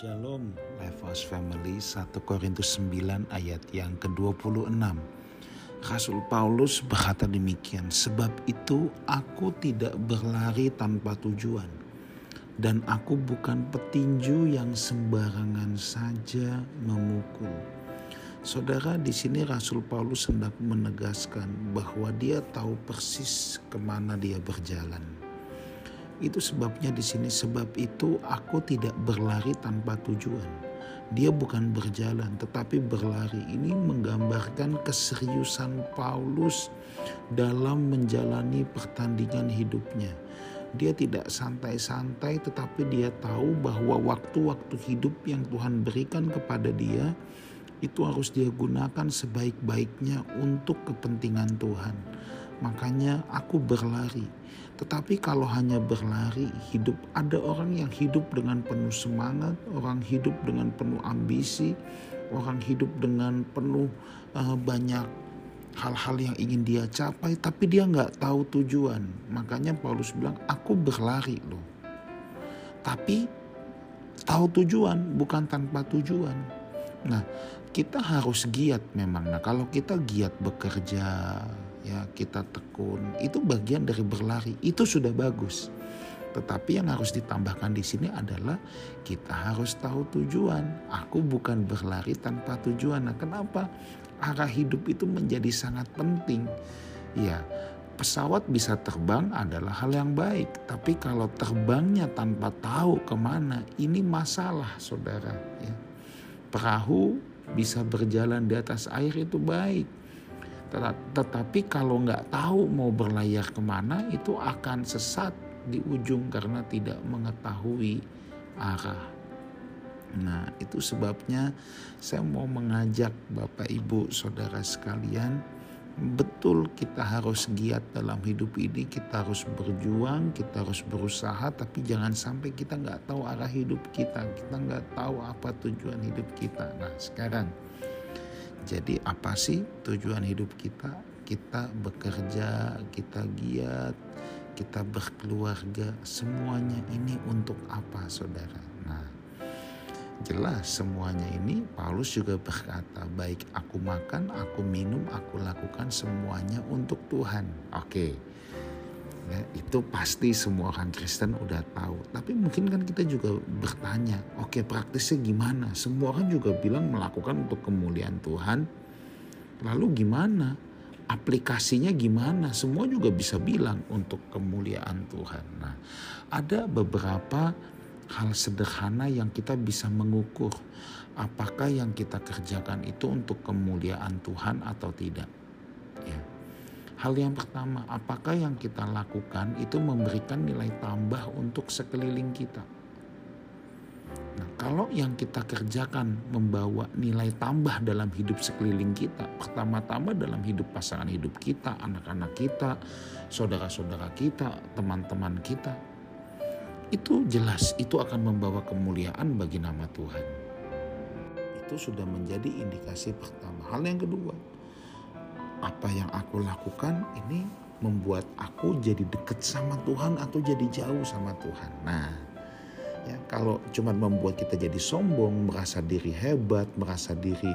Shalom. Lifehouse Family 1 Korintus 9 ayat yang ke-26 Rasul Paulus berkata demikian Sebab itu aku tidak berlari tanpa tujuan Dan aku bukan petinju yang sembarangan saja memukul. Saudara di sini Rasul Paulus hendak menegaskan bahwa dia tahu persis ke mana dia berjalan itu sebabnya di sini sebab itu aku tidak berlari tanpa tujuan. Dia bukan berjalan tetapi berlari. Ini menggambarkan keseriusan Paulus dalam menjalani pertandingan hidupnya. Dia tidak santai-santai tetapi dia tahu bahwa waktu-waktu hidup yang Tuhan berikan kepada dia itu harus dia gunakan sebaik-baiknya untuk kepentingan Tuhan. Makanya aku berlari. Tetapi kalau hanya berlari, hidup ada orang yang hidup dengan penuh semangat, orang hidup dengan penuh ambisi, orang hidup dengan penuh uh, banyak hal-hal yang ingin dia capai, tapi dia nggak tahu tujuan. Makanya Paulus bilang, aku berlari loh. Tapi tahu tujuan, bukan tanpa tujuan. Nah, kita harus giat memang. Nah, kalau kita giat bekerja, ya kita tekun itu bagian dari berlari itu sudah bagus tetapi yang harus ditambahkan di sini adalah kita harus tahu tujuan. Aku bukan berlari tanpa tujuan. Nah, kenapa? Arah hidup itu menjadi sangat penting. Ya, pesawat bisa terbang adalah hal yang baik. Tapi kalau terbangnya tanpa tahu ke mana, ini masalah saudara. Ya. Perahu bisa berjalan di atas air itu baik tetapi kalau nggak tahu mau berlayar ke mana itu akan sesat di ujung karena tidak mengetahui arah. Nah itu sebabnya saya mau mengajak Bapak Ibu Saudara sekalian betul kita harus giat dalam hidup ini kita harus berjuang kita harus berusaha tapi jangan sampai kita nggak tahu arah hidup kita kita nggak tahu apa tujuan hidup kita nah sekarang jadi apa sih tujuan hidup kita? Kita bekerja, kita giat, kita berkeluarga, semuanya ini untuk apa saudara? Nah jelas semuanya ini Paulus juga berkata baik aku makan, aku minum, aku lakukan semuanya untuk Tuhan. Oke. Ya, itu pasti semua orang Kristen udah tahu. Tapi mungkin kan kita juga bertanya, oke okay, praktisnya gimana? Semua orang juga bilang melakukan untuk kemuliaan Tuhan. Lalu gimana? Aplikasinya gimana? Semua juga bisa bilang untuk kemuliaan Tuhan. Nah, ada beberapa hal sederhana yang kita bisa mengukur apakah yang kita kerjakan itu untuk kemuliaan Tuhan atau tidak. Hal yang pertama, apakah yang kita lakukan itu memberikan nilai tambah untuk sekeliling kita? Nah, kalau yang kita kerjakan membawa nilai tambah dalam hidup sekeliling kita, pertama-tama dalam hidup pasangan hidup kita, anak-anak kita, saudara-saudara kita, teman-teman kita, itu jelas itu akan membawa kemuliaan bagi nama Tuhan. Itu sudah menjadi indikasi pertama. Hal yang kedua, apa yang aku lakukan ini membuat aku jadi dekat sama Tuhan atau jadi jauh sama Tuhan. Nah, ya kalau cuma membuat kita jadi sombong, merasa diri hebat, merasa diri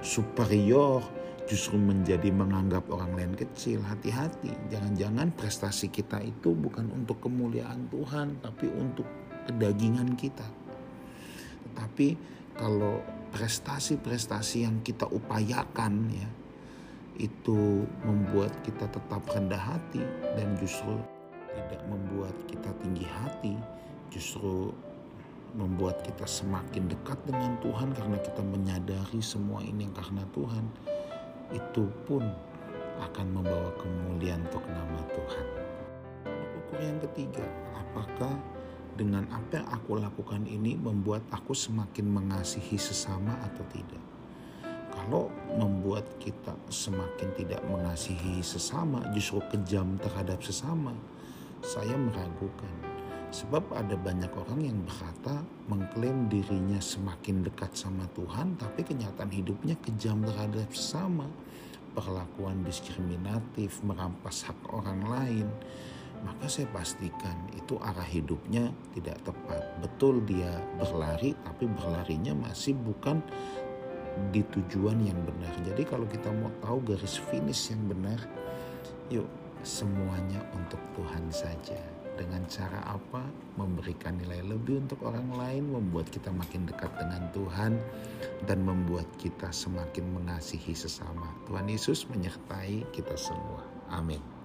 superior, justru menjadi menganggap orang lain kecil. Hati-hati, jangan-jangan prestasi kita itu bukan untuk kemuliaan Tuhan, tapi untuk kedagingan kita. Tetapi kalau prestasi-prestasi yang kita upayakan ya itu membuat kita tetap rendah hati dan justru tidak membuat kita tinggi hati, justru membuat kita semakin dekat dengan Tuhan karena kita menyadari semua ini karena Tuhan. Itu pun akan membawa kemuliaan untuk nama Tuhan. Ukur yang ketiga, apakah dengan apa yang aku lakukan ini membuat aku semakin mengasihi sesama atau tidak? Kalau membuat kita semakin tidak mengasihi sesama, justru kejam terhadap sesama, saya meragukan. Sebab ada banyak orang yang berkata mengklaim dirinya semakin dekat sama Tuhan, tapi kenyataan hidupnya kejam terhadap sesama. Perlakuan diskriminatif, merampas hak orang lain, maka saya pastikan itu arah hidupnya tidak tepat. Betul dia berlari, tapi berlarinya masih bukan di tujuan yang benar. Jadi kalau kita mau tahu garis finish yang benar, yuk semuanya untuk Tuhan saja. Dengan cara apa? Memberikan nilai lebih untuk orang lain, membuat kita makin dekat dengan Tuhan, dan membuat kita semakin mengasihi sesama. Tuhan Yesus menyertai kita semua. Amin.